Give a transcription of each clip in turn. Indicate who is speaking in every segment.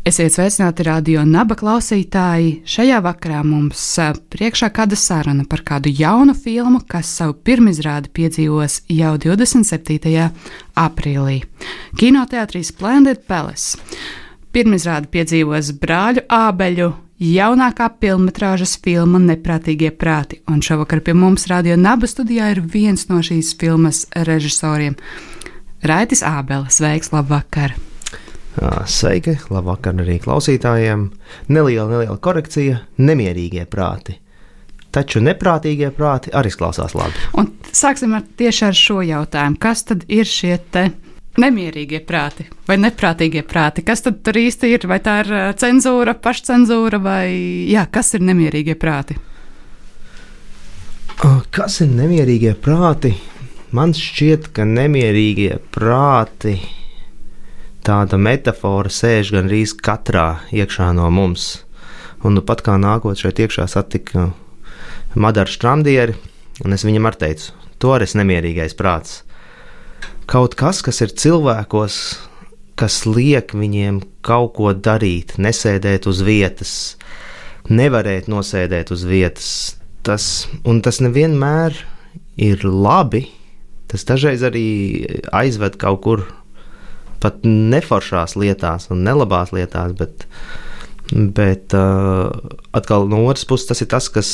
Speaker 1: Esiet sveicināti radio naba klausītāji. Šajā vakarā mums priekšā kāda saruna par kādu jaunu filmu, kas savu pirmizrādi piedzīvos jau 27. aprīlī. Kinoteātrī Splendid Palace. Pirmizrādi piedzīvos brāļu ābeļu jaunākā filmas filma Neprātīgie prāti, un šovakar pie mums radio naba studijā ir viens no šīs filmas režisoriem - Raitis Ābeles. Sveiks, labvakar!
Speaker 2: Sveiki, labvakar arī klausītājiem. Neliela, neliela korekcija - nemierīgie prāti. Taču neprātīgie prāti arī izklausās labi.
Speaker 1: Un sāksim ar tieši ar šo jautājumu. Kas tad ir šie nemierīgie prāti vai neprātīgie prāti? Kas tad tur īsti ir? Vai tā ir cenzūra, pašcensūra vai jā, kas ir nemierīgie prāti?
Speaker 2: Kas ir nemierīgie prāti? Man šķiet, ka nemierīgie prāti ir tāda metāfora sēž gan arī katrā iekšā no mums. Un nu, pat kā nākot šeit iekšā satika Madaru Strāmdieri, un es viņam arī teicu, to arī ir nemierīgais prāts. Kaut kas, kas ir cilvēkos, kas liek viņiem kaut ko darīt, nesēdēt uz vietas, nevarēt nosēdēt uz vietas. Tas, un tas nevienmēr ir labi. Tas dažreiz arī aizved kaut kur pat neforšās lietās un nelabās lietās, bet, bet uh, atkal no otras puses tas ir tas, kas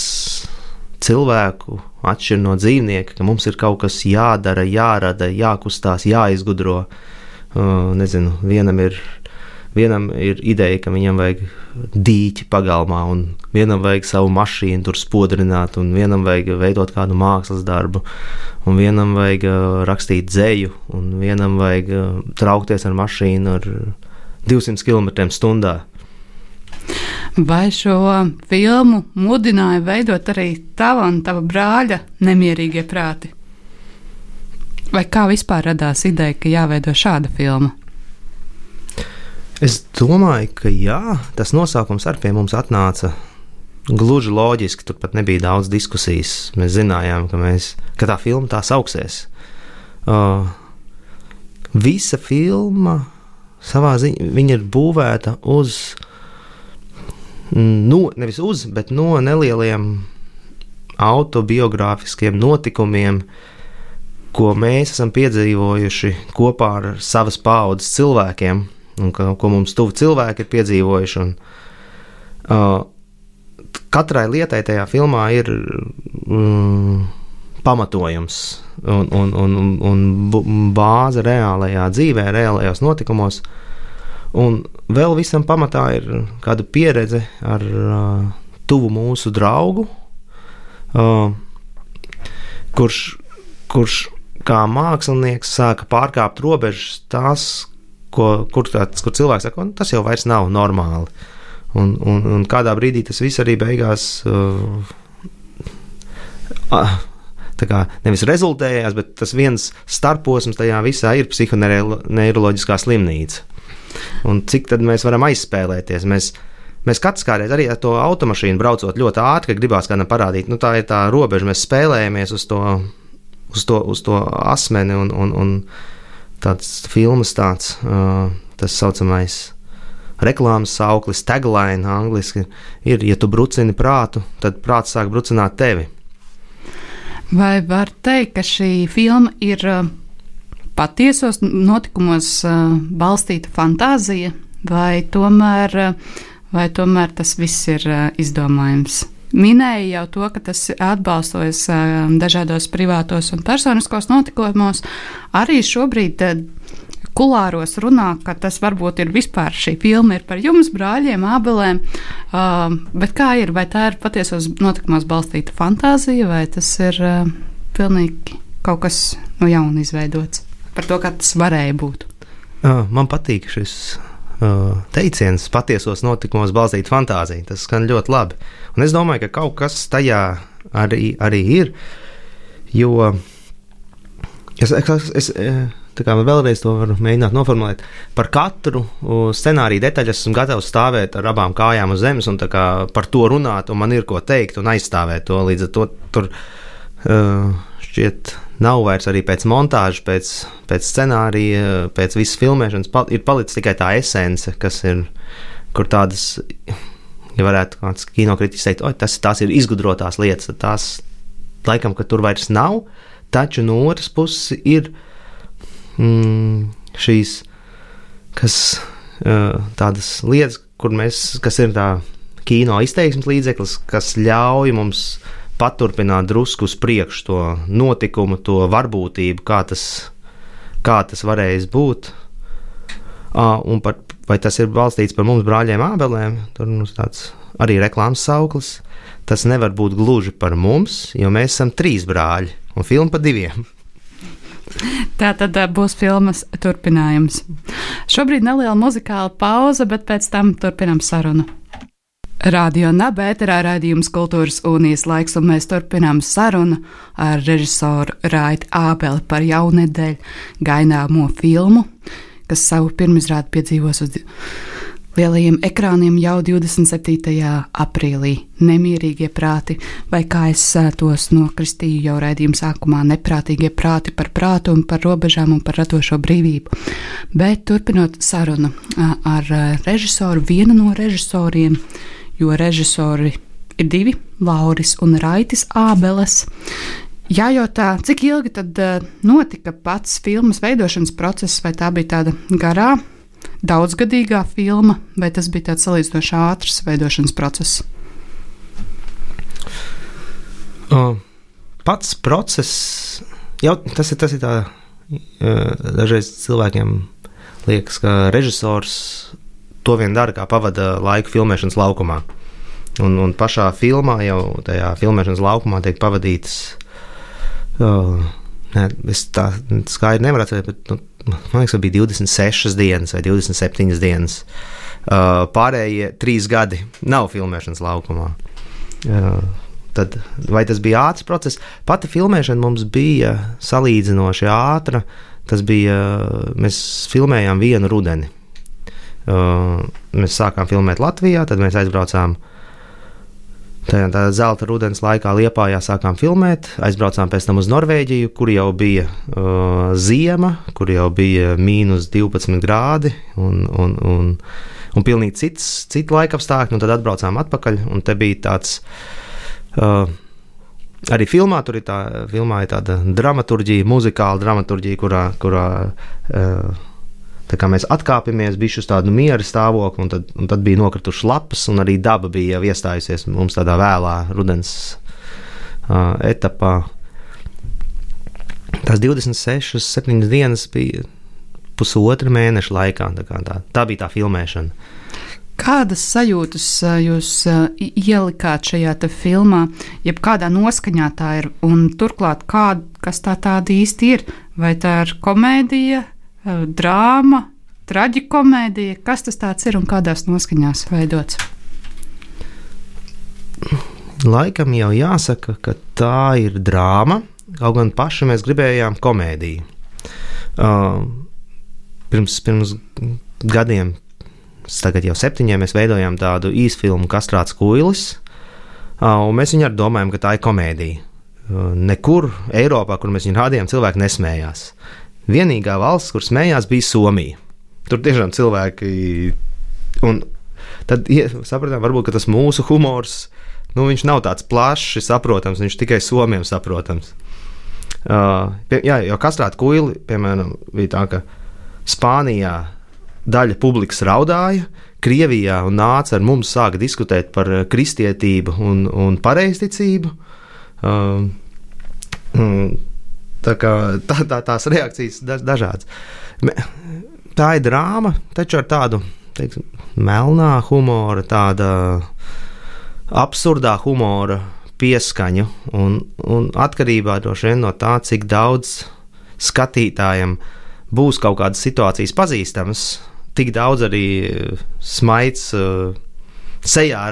Speaker 2: cilvēku atšķir no dzīvnieka, ka mums ir kaut kas jādara, jārada, jākustās, jāizgudro. Uh, nezinu, vienam ir Vienam ir ideja, ka viņam vajag dīķi pagalmā, un vienam vajag savu mašīnu tur spodrināt, un vienam vajag veidot kādu mākslas darbu, un vienam vajag uh, rakstīt dzēju, un vienam vajag uh, traukties ar mašīnu ar 200 km/h.
Speaker 1: Vai šo filmu mudināja veidot arī tava un tava brāļa nemierīgie prāti? Vai kā vispār radās ideja, ka jāveido šāda filma?
Speaker 2: Es domāju, ka jā, tas nosaukums arī pie mums atnāca gluži loģiski. Tur pat nebija daudz diskusijas. Mēs zinājām, ka, mēs, ka tā filma tā sauksies. Uh, visa filma savā ziņā ir būvēta uz, no, nevis uz, bet no nelieliem autobiogrāfiskiem notikumiem, ko mēs esam piedzīvojuši kopā ar savas paudzes cilvēkiem un ka, ko mums tuvu cilvēki ir piedzīvojuši. Un, uh, katrai lietai tajā filmā ir mm, pamatojums un, un, un, un bāze reālajā dzīvē, reālajos notikumos. Un vēl visam pamatā ir kāda pieredze ar uh, tuvu mūsu draugu, uh, kurš, kurš kā mākslinieks sāka pārkāpt robežas tās, ko, kur, tāds, kur cilvēks saka, tas jau vairs nav normāli. Un, un, un kādā brīdī tas viss arī beigās. Uh, Tā kā nevis rezultējās, bet tas viens starposms tajā visā ir psihoneiroloģiskā slimnīca. Un cik tad mēs varam aizspēlēties? Mēs, mēs katrs kādreiz arī ar to automašīnu braucot ļoti ātri, ka gribās kādam parādīt, nu tā ir tā robeža, mēs spēlējamies uz to, uz to, uz to asmeni un, un, un tāds filmas tāds, uh, tas saucamais reklāmas sauklis, tagline angļuiski ir, ja tu brucini prātu, tad prāts sāk brucināt tevi.
Speaker 1: Vai var teikt, ka šī filma ir patiesos notikumos balstīta fantāzija, vai tomēr, vai tomēr tas viss ir izdomājums? Minēja jau to, ka tas atbalstojas um, dažādos privātos un personiskos notikumos. Arī šobrīd kulāros runā, ka tas varbūt ir vispār šī filma ir par jums, brāļiem, abelēm. Uh, bet kā ir? Vai tā ir patiesos notikumos balstīta fantāzija, vai tas ir uh, pilnīgi kaut kas no jauna izveidots par to, kā tas varēja būt?
Speaker 2: Uh, man patīk šis teiciens, patiesos notikumos balstīta fantāzija. Tas skan ļoti labi. Un es domāju, ka kaut kas tajā arī, arī ir. Jo es, es, es vēlreiz to varu mēģināt noformulēt, par katru scenāriju detaļu esmu gatavs stāvēt ar abām kājām uz zemes un par to runāt, un man ir ko teikt un aizstāvēt to. Līdz ar to tur šķiet nav vairs arī pēc montāžas, pēc, pēc scenārija, pēc visas filmēšanas. Pal ir palicis tikai tā esence, kas ir, kur tādas, ja varētu kāds kinokritiķis teikt, tas, tās ir izgudrotās lietas, tās laikam, ka tur vairs nav, taču no otras puses ir mm, šīs, kas tādas lietas, kur mēs, kas ir tā kino izteiksmes līdzeklis, kas ļauj mums paturpināt drusku uz priekšu to notikumu, to varbūtību, kā tas, kā tas varējis būt. Uh, un par, vai tas ir balstīts par mums brāļiem Ābelēm, tur mums tāds arī reklāmas sauklis. Tas nevar būt gluži par mums, jo mēs esam trīs brāļi un filma par diviem.
Speaker 1: Tā tad būs filmas turpinājums. Šobrīd neliela muzikāla pauze, bet pēc tam turpinām sarunu. Radio Nabērā raidījums Kultūras unijas laiks, un mēs turpinām sarunu ar režisoru Raitu Ābeli par jaunedēļu gaidāmo filmu, kas savu pirmizrādi piedzīvos uz lielajiem ekrāniem jau 27. aprīlī. Nemierīgie prāti, vai kā es tos nokristīju jau raidījuma sākumā, neprātīgie prāti par prātu un par robežām un par ratošo brīvību. Bet turpinot sarunu ar režisoru, vienu no režisoriem, jo režisori ir divi - Lauris un Raitis Ābeles. Jājautā, cik ilgi tad notika pats filmas veidošanas process, vai tā bija tāda garā daudzgadīgā filma, vai tas bija tāds salīdzinoši ātrs veidošanas process?
Speaker 2: Uh, pats process, jau tas ir, tas ir tā, uh, dažreiz cilvēkiem liekas, ka režisors to vien dara, kā pavada laiku filmēšanas laukumā. Un, un pašā filmā jau tajā filmēšanas laukumā tiek pavadītas. Uh, ne, es tā skaidri nevaru atcerēties, bet nu, man liekas, ka bija 26 dienas vai 27 dienas. Uh, pārējie trīs gadi nav filmēšanas laukumā. Uh, tad, vai tas bija ātrs process? Pati filmēšana mums bija salīdzinoši ātra. Tas bija, mēs filmējām vienu rudeni. Mēs sākām filmēt Latvijā, tad mēs aizbraucām Tajā tā zelta rudens laikā Liepājā sākām filmēt, aizbraucām pēc tam uz Norvēģiju, kur jau bija uh, ziema, kur jau bija mīnus 12 grādi un, un, un, un pilnīgi cits, cits laika apstākļi, un tad atbraucām atpakaļ, un te bija tāds. Uh, Arī filmā tur ir, tā, filmā ir tāda dramaturgija, muzikāla dramaturgija, kurā, kurā uh, Mēs atkāpāmies bišķi uz tādu miera stāvokli, un tad, un tad bija nokritušas lapas, un arī daba bija jau iestājusies mums tādā vēlā rudens uh, etapā. Tās 26, 7 dienas bija pusotra mēneša laikā. Tā, tā, tā bija tā filmēšana.
Speaker 1: Kādas sajūtas jūs ielikāt šajā filmā, jeb kādā noskaņā tā ir, un turklāt, kā, kas tā tāda īsti ir? Vai tā ir komēdija, drāma, traģikomēdija. Kas tas ir un kādās noskaņās veidots?
Speaker 2: Laikam jau jāsaka, ka tā ir drāma, kaut gan paši mēs gribējām komēdiju. Uh, pirms, pirms gadiem, tagad jau septiņiem, mēs veidojām tādu īsfilmu Kastrāts Kuilis, uh, un mēs viņu arī domājam, ka tā ir komēdija. Uh, nekur Eiropā, kur mēs viņu rādījām, cilvēki nesmējās. Vienīgā valsts, kur smējās, bija Somija. Tur tiešām cilvēki. Un tad ja, sapratām, varbūt tas mūsu humors nu, nav tāds plašs, saprotams, viņš tikai somiem saprotams. Uh, pie, jā, jo kastrāta kuili, piemēram, bija tā, ka Spānijā daļa publikas raudāja, Krievijā un nāca ar mums sāka diskutēt par kristietību un, un pareizticību. Uh, um, Tā, kā, tā, tā tās reakcijas ir dažādas. Tā ir drāma, taču ar tādu teiksim, melnā humora, tāda absurdā humora pieskaņu. Un, un atkarībā no tā, cik daudz skatītājiem būs kaut kādas situācijas pazīstamas, tik daudz arī smaids. Uh, sejā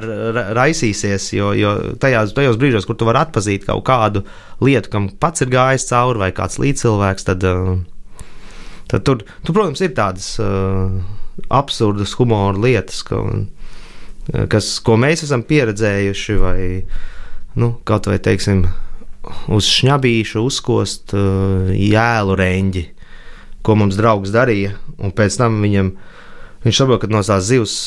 Speaker 2: raisīsies, jo, jo tajās, tajos brīžos, kur tu vari atpazīt kaut kādu lietu, kam pats ir gājis cauri, vai kāds līdzcilvēks, tad, uh, tad tur, tur, protams, ir tādas uh, absurdas humora lietas, ka, uh, kas, ko mēs esam pieredzējuši, vai nu, kaut vai teiksim, uz šņabīšu uzkost uh, jēlu reņģi, ko mums draugs darīja, un pēc tam viņam viņš saprot, ka no tās zivs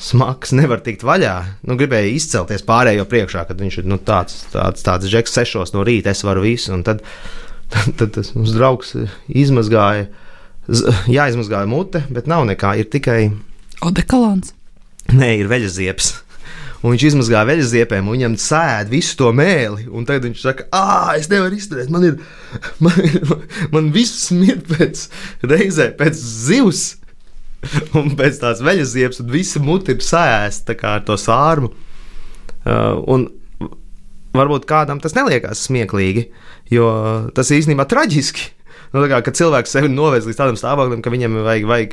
Speaker 2: smags nevar tikt vaļā. Nu, gribēja izcelties pārējo priekšā, kad viņš ir nu, tāds, tāds, tāds žeks, sešos no rīta, es varu visu. Tad, tad, tad tas mums draugs izmazgāja, jāizmazgāja mute, bet nav nekā, ir tikai
Speaker 1: odekolons.
Speaker 2: Nē, ir veļaziepes. Un viņš izmazgāja veļas ziepēm, un viņam sēž visu to mēli. Un tagad viņš saka, ah, es nevaru izturēt. Man ir, man, man, viss ir pēc reizē, pēc zivs. un pēc tās veļas ziepes, un visa mute ir sēsta ar to sārmu. Uh, un varbūt kādam tas neliekas smieklīgi, jo tas īstenībā traģiski. Nu, kā, kad cilvēks sevi novērš līdz tādam stāvoklim, ka viņam vajag, vajag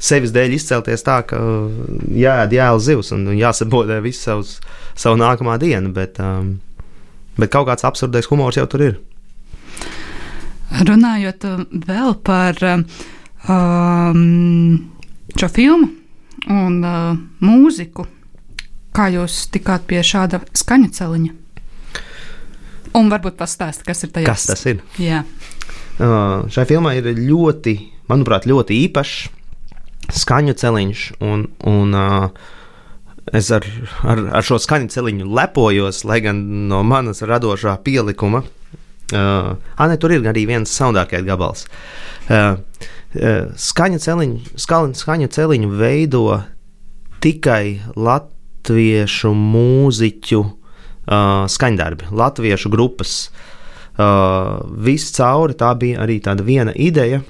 Speaker 2: sevis dēļ izcelties tā, ka jāēd jēla zivs un jāsabodē visu savus, savu nākamā dienu. Bet, um, bet kaut kāds absurdais humors jau tur ir.
Speaker 1: Runājot vēl par um, šo filmu un uh, mūziku. Kā jūs tikāt pie šāda skaņa celiņa? Un varbūt pastāstīt, kas ir tajā.
Speaker 2: Kas tas ir?
Speaker 1: Jā.
Speaker 2: Uh, šai filmai ir ļoti, manuprāt, ļoti īpašs skaņu celiņš. Un, un, uh, es ar, ar, ar šo skaņu celiņu lepojos, lai gan no manas radošā pielikuma. Uh, Anē, tur ir arī viens soundākais gabals. Uh, Eh, skaņa celiņu, skaņa celiņu veido tikai latviešu mūziķu uh, skaņdarbi, latviešu grupas. Uh, Viss cauri tā bija arī tāda viena ideja,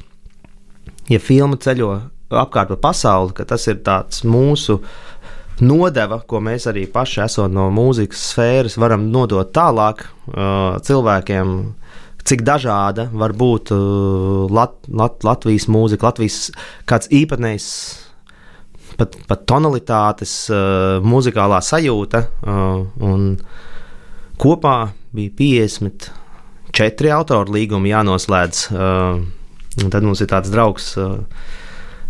Speaker 2: ja filma ceļo apkārt pa pasauli, ka tas ir tāds mūsu nodeva, ko mēs arī paši esot no mūzikas sfēras, varam nodot tālāk uh, cilvēkiem, cik dažāda var būt uh, Lat, Lat, Latvijas mūzika, Latvijas kāds īpatnējs. Pat, pat tonalitātes, uh, muzikālā sajūta. Uh, kopā bija 54 autoru līgumi jānoslēdz. Uh, tad mums ir tāds draugs, uh,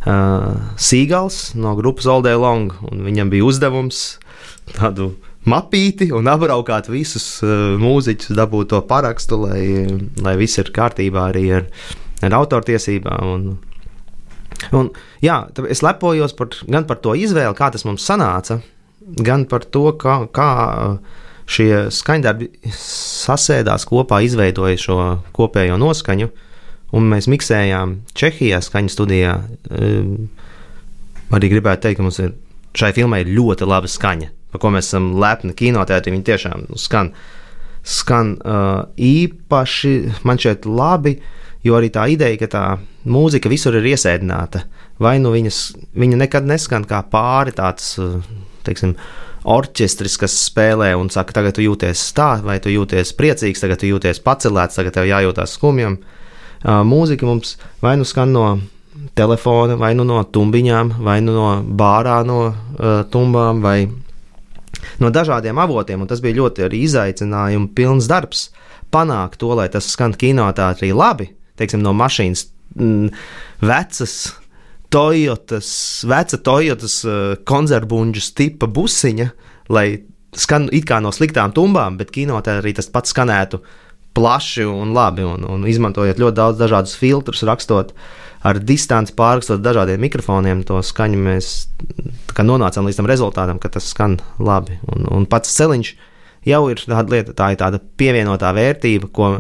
Speaker 2: uh, Sīgals no grupas Oldē Long, viņam bija uzdevums tādu mapīti un apbraukāt visus uh, mūziķus, dabūt to parakstu, lai, lai viss ir kārtībā arī ar, ar autortiesībām. Un, un, jā, es lepojos par, gan par to izvēli, kā tas mums sanāca, gan par to, kā, kā šie skaņdarbi sasēdās kopā, izveidoja šo kopējo noskaņu. Un mēs miksējām Čehijā, skaņas studijā. Um, arī gribētu teikt, ka mums ir šai filmai ļoti laba skaņa par ko mēs esam lepni kinoteātrī. Viņi tiešām skan, skan uh, īpaši, man šķiet, labi. Jo arī tā ideja, ka tā mūzika visur ir iesēdināta, vai nu viņas, viņa nekad neskan kā pāri tāds, uh, teiksim, orķestris, kas spēlē un saka, tagad tu jūties tā, vai tu jūties priecīgs, tagad tu jūties pacelēts, tagad tev jājūtās skumjam. Uh, mūzika mums vai nu skan no telefona, vai nu no tumbiņām, vai nu no bārā no uh, tumbām, vai no dažādiem avotiem, un tas bija ļoti izaicinājumu pilns darbs. Panākt to, lai tas skan kinoteātrī labi, teiksim, no mašīnas m, mm, vecas. Toyotas, veca Toyotas uh, konzervbuļģu tipa busiņa, lai skan it kā no sliktām tumbām, bet kinoteātrī tas pats skanētu plaši un labi, un, un izmantojot ļoti daudz dažādus filtrus, rakstot ar distanci pārrakstot dažādiem mikrofoniem, to skaņu mēs nonācām līdz tam rezultātam, ka tas skan labi. Un, un pats celiņš jau ir tāda lieta, tā ir tāda pievienotā vērtība, ko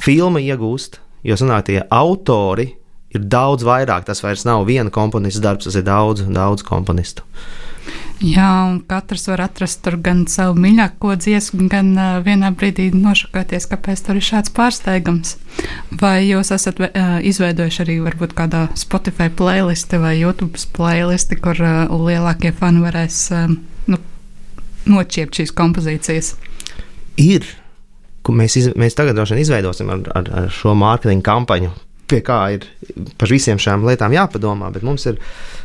Speaker 2: filma iegūst, jo sanāk tie autori ir daudz vairāk. Tas vairs nav viena komponista darbs, tas ir daudz, daudz komponistu.
Speaker 1: Jā, un katrs var atrast tur gan savu mīļāko dziesmu, gan uh, vienā brīdī nošokāties, kāpēc tur ir šāds pārsteigums. Vai jūs esat uh, izveidojuši arī varbūt kādā Spotify playlisti vai YouTube playlisti, kur uh, lielākie fani varēs uh, nu, noķiept šīs kompozīcijas?
Speaker 2: Ir. Mēs, iz, mēs tagad droši vien izveidosim ar, ar, ar šo mārketinga kampaņu pie kā ir par visiem šām lietām jāpadomā. Bet mums ir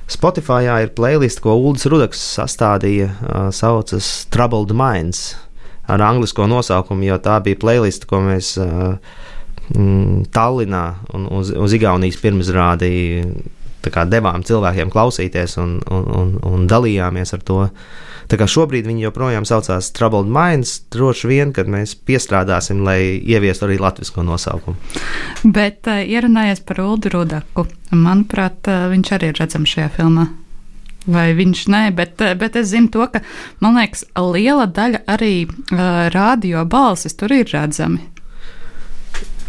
Speaker 2: Spotify ir playlist, ko Ulris Rudaks sastādīja, uh, saucas Troubled Minds ar anglisko nosaukumu, jo tā bija playlist, ko mēs uh, Tallinā un uz, uz Igaunijas pirmizrādī devām cilvēkiem klausīties un, un, un, un dalījāmies ar to. Tā kā šobrīd viņi joprojām saucās Troubled Minds, droši vien, kad mēs piestrādāsim, lai ieviestu arī latviešu nosaukumu.
Speaker 1: Bet uh, ierunājies par Ulu Rudaku. Manuprāt, uh, viņš arī ir redzams šajā filmā. Vai viņš nē, bet, bet es zinu to, ka man liekas, liela daļa arī uh, radio balsis tur ir redzami.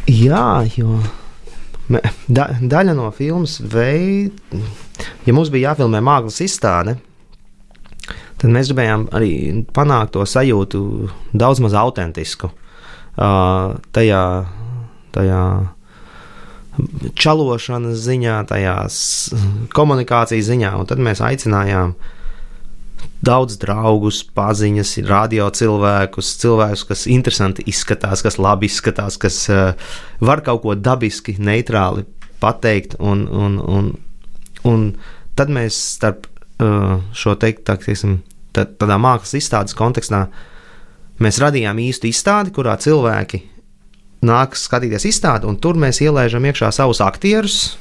Speaker 2: Jā, jo da, daļa no filmas veida, ja mums bija jāfilmē mākslas izstāde, tad mēs gribējām arī panākt to sajūtu daudz maz autentisku. Uh, tajā, tajā čalošanas ziņā, tajā komunikācijas ziņā, un tad mēs aicinājām daudz draugus, paziņas, radio cilvēkus, cilvēkus, kas interesanti izskatās, kas labi izskatās, kas uh, var kaut ko dabiski, neitrāli pateikt. Un, un, un, un tad mēs starp šo teikt, tā, teiksim, tad, tādā mākslas izstādes kontekstā mēs radījām īstu izstādi, kurā cilvēki nāk skatīties izstādi, un tur mēs ielaižam iekšā savus aktierus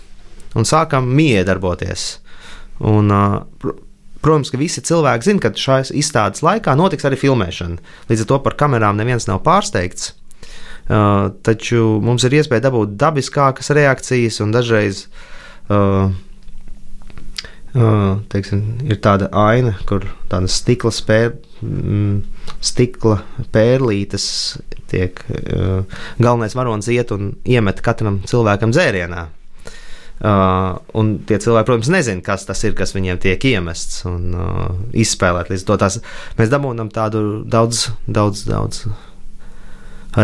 Speaker 2: un sākam miedarboties. Un, uh, Protams, ka visi cilvēki zina, ka šajā izstādes laikā notiks arī filmēšana. Līdz ar to par kamerām neviens nav pārsteigts. Uh, taču mums ir iespēja dabūt dabiskākas reakcijas, un dažreiz uh, teiksim, ir tāda aina, kur tādas stikla, spēr, mm, stikla pērlītes tiek. Galvenais varonis iet un iemet katram cilvēkam dzērienā. Uh, un tie cilvēki, protams, nezina, kas tas ir, kas viņiem tiek iemests un uh, izspēlēt. Līdz to tās, mēs dabūjam tādu daudz, daudz, daudz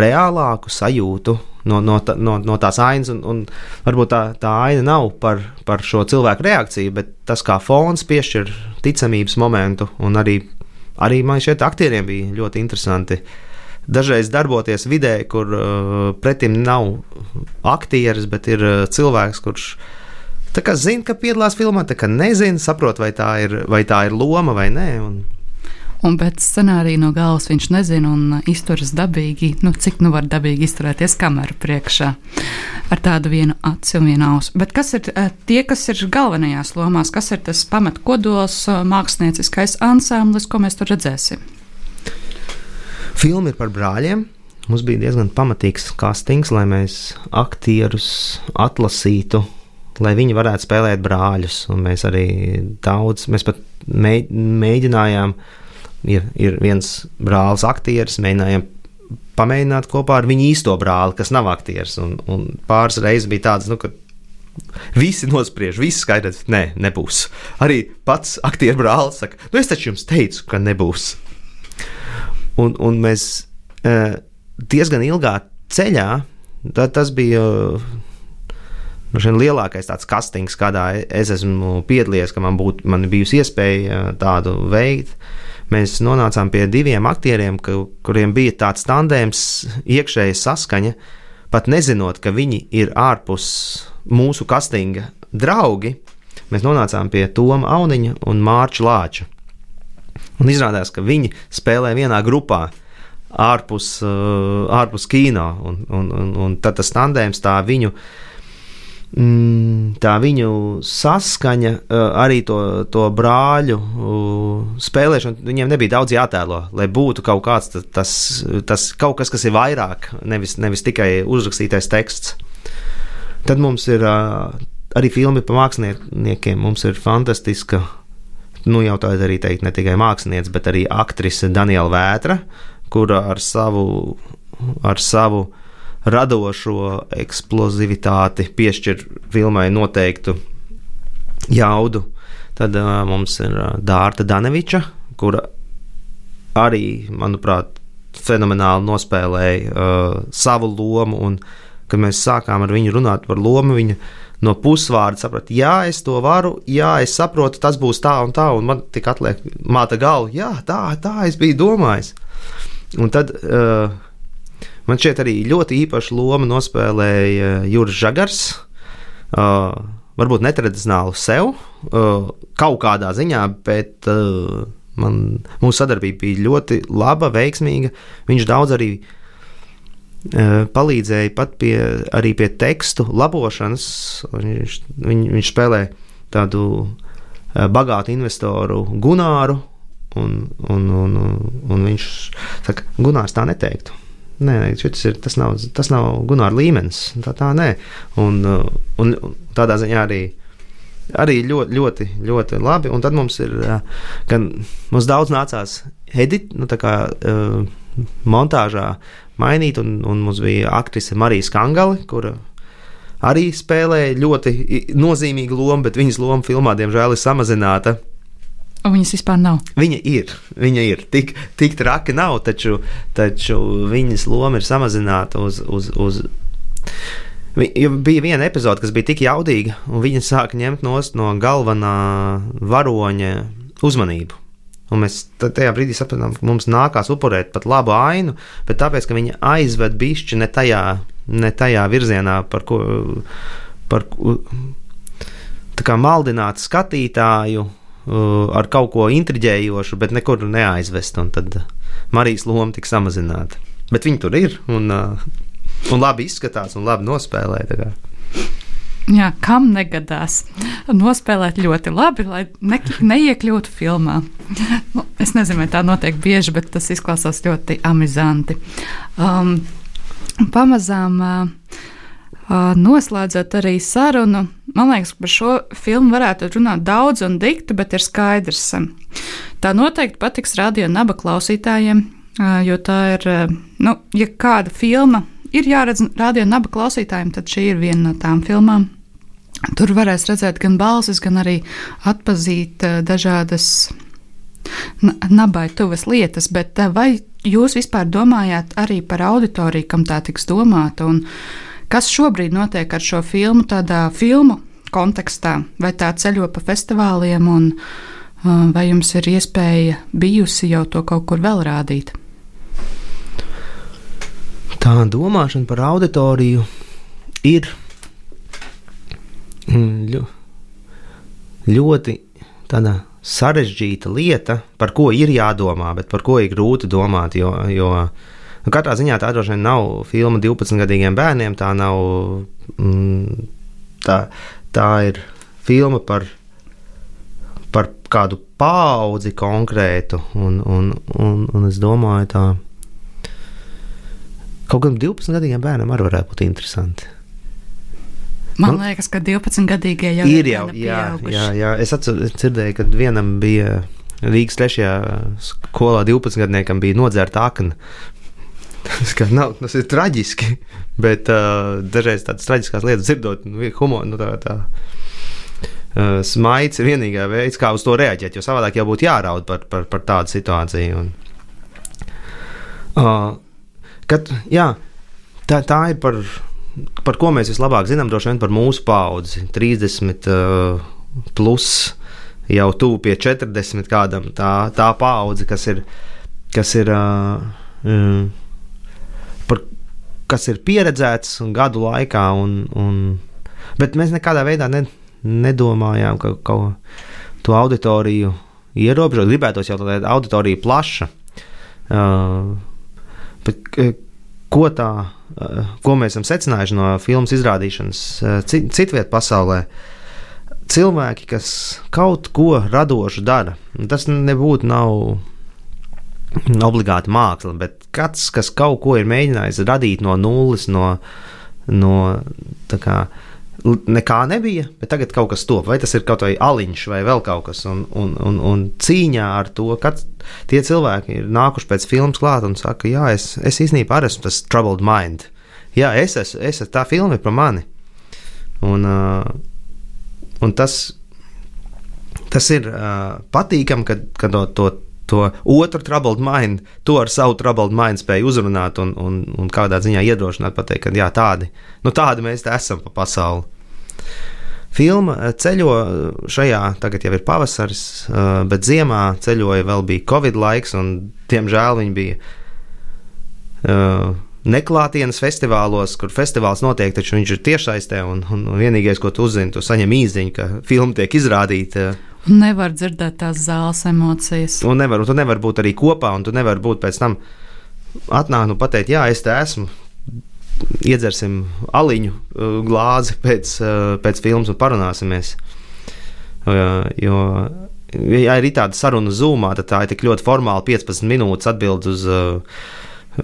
Speaker 2: reālāku sajūtu no, no, no, no tās ainas. Un, un varbūt tā, tā aina nav par, par šo cilvēku reakciju, bet tas kā fons piešķir ticamības momentu. Arī, arī man šeit aktieriem bija ļoti interesanti. Dažreiz darboties vidē, kur uh, pretim nav aktieris, bet ir uh, cilvēks, kurš zina, ka piedalās filmā, tā kā nezina, saprot, vai tā ir, vai tā ir loma vai nē. Un,
Speaker 1: un pēc scenārija no galvas viņš nezina un izturas dabīgi, nu, cik nu var dabīgi izturēties kameru priekšā ar tādu vienu aci un vienu ausu. Bet kas ir eh, tie, kas ir galvenajās lomās, kas ir tas pamatkodols, eh, mākslinieckais ansamblis, ko mēs tur redzēsim?
Speaker 2: Filma ir par brāļiem. Mums bija diezgan pamatīgs castings, lai mēs aktierus atlasītu, lai viņi varētu spēlēt brāļus. Un mēs arī daudz, mēs pat mēģinājām uh, ir, ir viens brālis, aktieris, mēģinājām pamēģināt kopā ar viņu īsto brāli, kas nav aktieris. Un, un pāris reizes bija tāds, nu, ka visi nospriež, visi skaidrs, nē, nebūs. Arī pats aktieru brālis saka, nu es taču jums teicu, ka nebūs. Un, un mēs e, diezgan ilgā ceļā, tad tas bija. Nu, lielākais tāds kastings, kādā es esmu piedalījies, ka man būtu man bijusi iespēja tādu veikt. Uh, mēs nonācām pie diviem aktieriem, kuriem bija tāds tandēms, iekšēja saskaņa, pat nezinot, ka viņi ir ārpus mūsu kastinga draugi. Mēs nonācām pie Toma Auniņa un Mārča Lāča. Un izrādās, ka viņi spēlē vienā grupā ārpus, uh, ārpus kino, un, un, un, un tad tas tandēms tā viņu uh, tā viņu saskaņa, arī to, to brāļu spēlēšanu, viņiem nebija daudz jātēlo, lai būtu kaut kāds tas, tas, kaut kas, kas ir vairāk, nevis, nevis tikai uzrakstītais teksts. Tad mums ir arī filmi par māksliniekiem, mums ir fantastiska. Nu, jau tā arī teikt, ne tikai mākslinieks, bet arī aktrise Daniela Vētra, kura ar savu, ar savu uh, radošo eksplozivitāti, piešķir filmai noteiktu jaudu. Tad uh, mums ir uh, Dārta Daneviča, kura arī, manuprāt, fenomenāli nospēlēja uh, savu lomu. Un, kad mēs sākām ar viņu runāt par lomu, viņa no pusvārda saprata, jā, es to varu, jā, es saprotu, tas būs tā un tā, un man tik atliek māta galva, jā, tā, tā es biju domājis. Un tad uh, Man šeit arī ļoti īpašu lomu nospēlēja Juris Žagars, uh, varbūt netradicionālu sev uh, kaut kādā ziņā, bet uh, man, mūsu sadarbība bija ļoti laba, veiksmīga. Viņš daudz arī palīdzēja pat pie, arī pie tekstu labošanas. Viņš, viņ, viņš spēlē tādu bagātu investoru Gunāru, un, un, un, un viņš saka, Gunārs tā neteiktu. Nē, ir, tas nav, tas nav Gunārs līmenis. Tā, tā nē. Un, uh, un, un tādā ziņā arī, arī ļoti, ļoti, ļoti labi. Un tad mums ir, gan uh, mums daudz nācās edit, nu, tā kā uh, montāžā mainīt, un, un mums bija aktrise Marija Skangale, kura arī spēlēja ļoti nozīmīgu lomu, bet viņas loma filmā, diemžēl, ir samazināta.
Speaker 1: Viņas vispār nav.
Speaker 2: Viņa ir. Viņa ir. Tik, tik traki nav, taču, taču viņas loma ir samazināta uz. uz, uz Jo bija viena epizode, kas bija tik jaudīga, un viņa sāka ņemt no galvenā varoņa uzmanību. Un mēs tajā brīdī sapratām, ka mums nākās upurēt pat labu ainu, bet tāpēc, ka viņa aizved bišķi ne tajā, ne tajā virzienā, par ko, par, kā maldināt skatītāju, ar kaut ko intriģējošu, bet nekur neaizvest. Tad Marijas loma tika samazināta. Bet viņi tur ir un, uh, un labi izskatās un labi nospēlē.
Speaker 1: Jā, kam negadās nospēlēt ļoti labi, lai ne, neiekļūtu filmā. Nu, es nezinu, vai tā notiek bieži, bet tas izklausās ļoti amizanti. Um, pamazām uh, Noslēdzot arī sarunu, man liekas, par šo filmu varētu runāt daudz un dikti, bet ir skaidrs. Tā noteikti patiks radio naba klausītājiem, jo tā ir, nu, ja kāda filma ir jāredz radio naba klausītājiem, tad šī ir viena no tām filmām. Tur varēs redzēt gan balsis, gan arī atpazīt dažādas nabai tuvas lietas, bet vai jūs vispār domājāt arī par auditoriju, kam tā tiks domāta? Un, uh, Kas šobrīd notiek ar šo filmu, tādā filmu kontekstā? Vai tā ceļo pa festivāliem, un uh, vai jums ir iespēja bijusi jau to kaut kur vēl rādīt?
Speaker 2: Tā domāšana par auditoriju ir ļo, ļoti sarežģīta lieta, par ko ir jādomā, bet par ko ir grūti domāt. Jo, jo Nu, katrā ziņā tā droši vien nav filma 12-gadīgiem bērniem. Tā nav. Mm, tā, tā ir filma par, par kādu paudzi konkrētu. Un, un, un, un es domāju, tā. Kaut gan 12-gadīgiem bērnam arī varētu būt interesanti.
Speaker 1: Man nu, liekas, ka 12-gadīgie jau
Speaker 2: ir jau jā, jā, jā. Es atceros, dzirdēju, ka vienam bija Rīgas 3. skolā 12-gadniekam bija nodzērta akna Tas, nav, tas ir traģiski, bet uh, dažreiz tādas traģiskas lietas dzirdot, nu, humor, nu, tā, tā, uh, smaids ir vienīgā veids, kā uz to reaģēt, jo savādāk jau būtu jāraud par, par, par tādu situāciju. Un, uh, kad, jā, tā, tā ir par, par ko mēs vislabāk zinām, droši vien par mūsu paudzi, 30 uh, plus jau tuvu pie 40 kādam, tā, tā paudze, kas ir, kas ir uh, um, kas ir pieredzēts gadu laikā. Un, un, bet mēs nekādā veidā ne, nedomājām, ka kaut to auditoriju ierobežot. Gribētos jau tāda auditorija plaša. Uh, bet, ko, tā, uh, ko mēs esam secinājuši no filmas izrādīšanas uh, cit, citvietā pasaulē? Cilvēki, kas kaut ko radošu dara, tas nebūtu nav obligāti māksla, bet kāds, kas kaut ko ir mēģinājis radīt no nulles, no, no kā, nekā nebija, bet tagad kaut kas top. Vai tas ir kaut vai aliņš vai vēl kaut kas, un, un, un, un cīņā ar to, kad tie cilvēki ir nākuši pēc filmas klāt un saka, jā, es, es īstenībā arī esmu tas troubled mind. Jā, es esmu, es esmu tā filma ir par mani. Un, uh, un tas, tas ir uh, patīkami, kad, kad to, to to otru troubled mind, to ar savu troubled mind spēju uzrunāt un, un, un kādā ziņā iedrošināt, pateikt, ka jā, tādi, nu, tādi mēs esam pa pasauli. Filma eh, ceļo šajā, tagad jau ir pavasaris, eh, bet ziemā ceļoja vēl bija Covid laiks, un diemžēl viņi bija. Eh, neklātienes festivālos, kur festivāls notiek, taču viņš ir tiešsaistē, un, un vienīgais, ko tu uzzini, tu saņem īziņu, ka filma tiek izrādīta.
Speaker 1: Un nevar dzirdēt tās zāles emocijas.
Speaker 2: Un nevar, un tu nevari būt arī kopā, un tu nevari būt pēc tam atnākt un pateikt, jā, es te esmu. Iedzersim aliņu uh, glāzi pēc, uh, pēc filmas un parunāsimies. Jo, ja ir tāda saruna zūmā, tad tā ir tik ļoti formāla 15 minūtes atbild uz,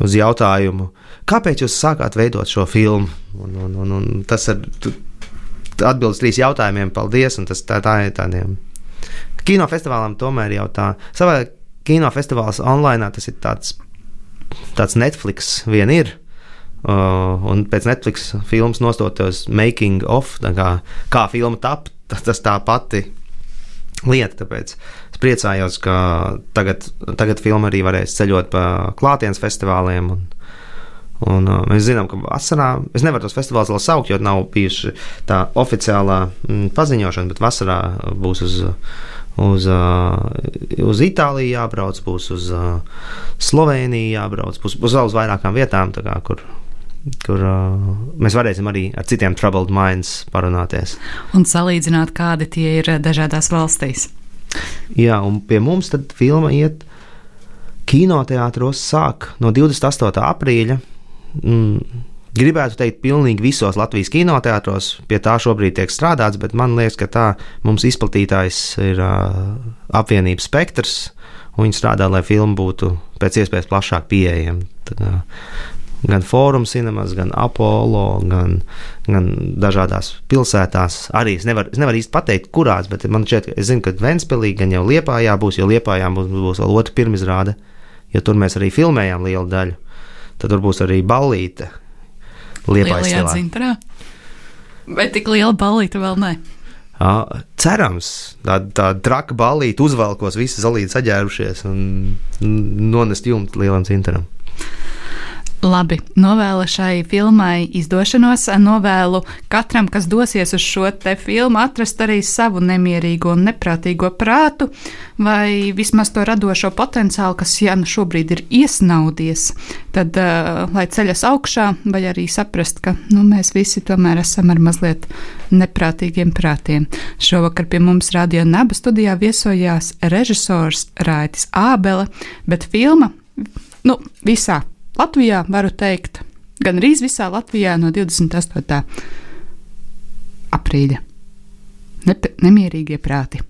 Speaker 2: uz jautājumu, kāpēc jūs sākāt veidot šo filmu? Un, un, un, un tas ir atbildes trīs jautājumiem, paldies, un tas tā, tā ir tādiem. Kinofestivālam tomēr jau tā, savā kinofestivāls online tas ir tāds, tāds Netflix vien ir. Uh, un pēc Netflix filmas nostotos making of, kā, kā filma tapt, tas tā pati lieta. Tāpēc es priecājos, ka tagad, tagad filma arī varēs ceļot pa klātienes festivāliem. Un, Un, uh, mēs zinām, ka vasarā es nevaru tos festivālus vēl saukt, jo nav bijusi tā oficiālā mm, paziņošana, bet vasarā būs uz, uh, uz Itāliju jābrauc, būs uz uh, Sloveniju jābrauc, būs, būs vēl uz vairākām vietām, kā, kur, kur uh, mēs varēsim arī ar citiem troubled minds parunāties.
Speaker 1: Un salīdzināt, kādi tie ir dažādās valstīs.
Speaker 2: Jā, un pie mums tad filma iet kinoteātros sāk no 28. aprīļa mm, gribētu teikt, pilnīgi visos Latvijas kinoteātros. Pie tā šobrīd tiek strādāts, bet man liekas, ka tā mums izplatītājs ir uh, apvienības spektrs. Viņi strādā, lai filma būtu pēc iespējas plašāk pieejama. Tad, uh, gan Fórum cinemas, gan Apollo, gan, gan dažādās pilsētās. Arī es nevaru, es nevaru īsti pateikt, kurās, bet man šķiet, es zinu, ka Ventspēlī gan jau Liepājā būs, jo Liepājā būs, būs vēl otra pirmizrāde, jo tur mēs arī filmējām lielu daļu tad tur būs arī ballīte.
Speaker 1: Liepājā dzintrā. Vai tik liela ballīte vēl ne?
Speaker 2: Cerams, tāda tā traka ballīte uzvelkos, visi zalīti saģērbušies un nonest jumtu lielam cintaram.
Speaker 1: Labi, novēlu šai filmai izdošanos, novēlu katram, kas dosies uz šo te filmu, atrast arī savu nemierīgo un neprātīgo prātu, vai vismaz to radošo potenciālu, kas ja nu šobrīd ir iesnaudies, tad uh, lai ceļas augšā, vai arī saprast, ka nu, mēs visi tomēr esam ar mazliet neprātīgiem prātiem. Šovakar pie mums radio naba studijā viesojās režisors Raitis Ābele, bet filma, nu, visā Latvijā varu teikt, gan arī visā Latvijā no 28. aprīļa. Nep nemierīgie prāti.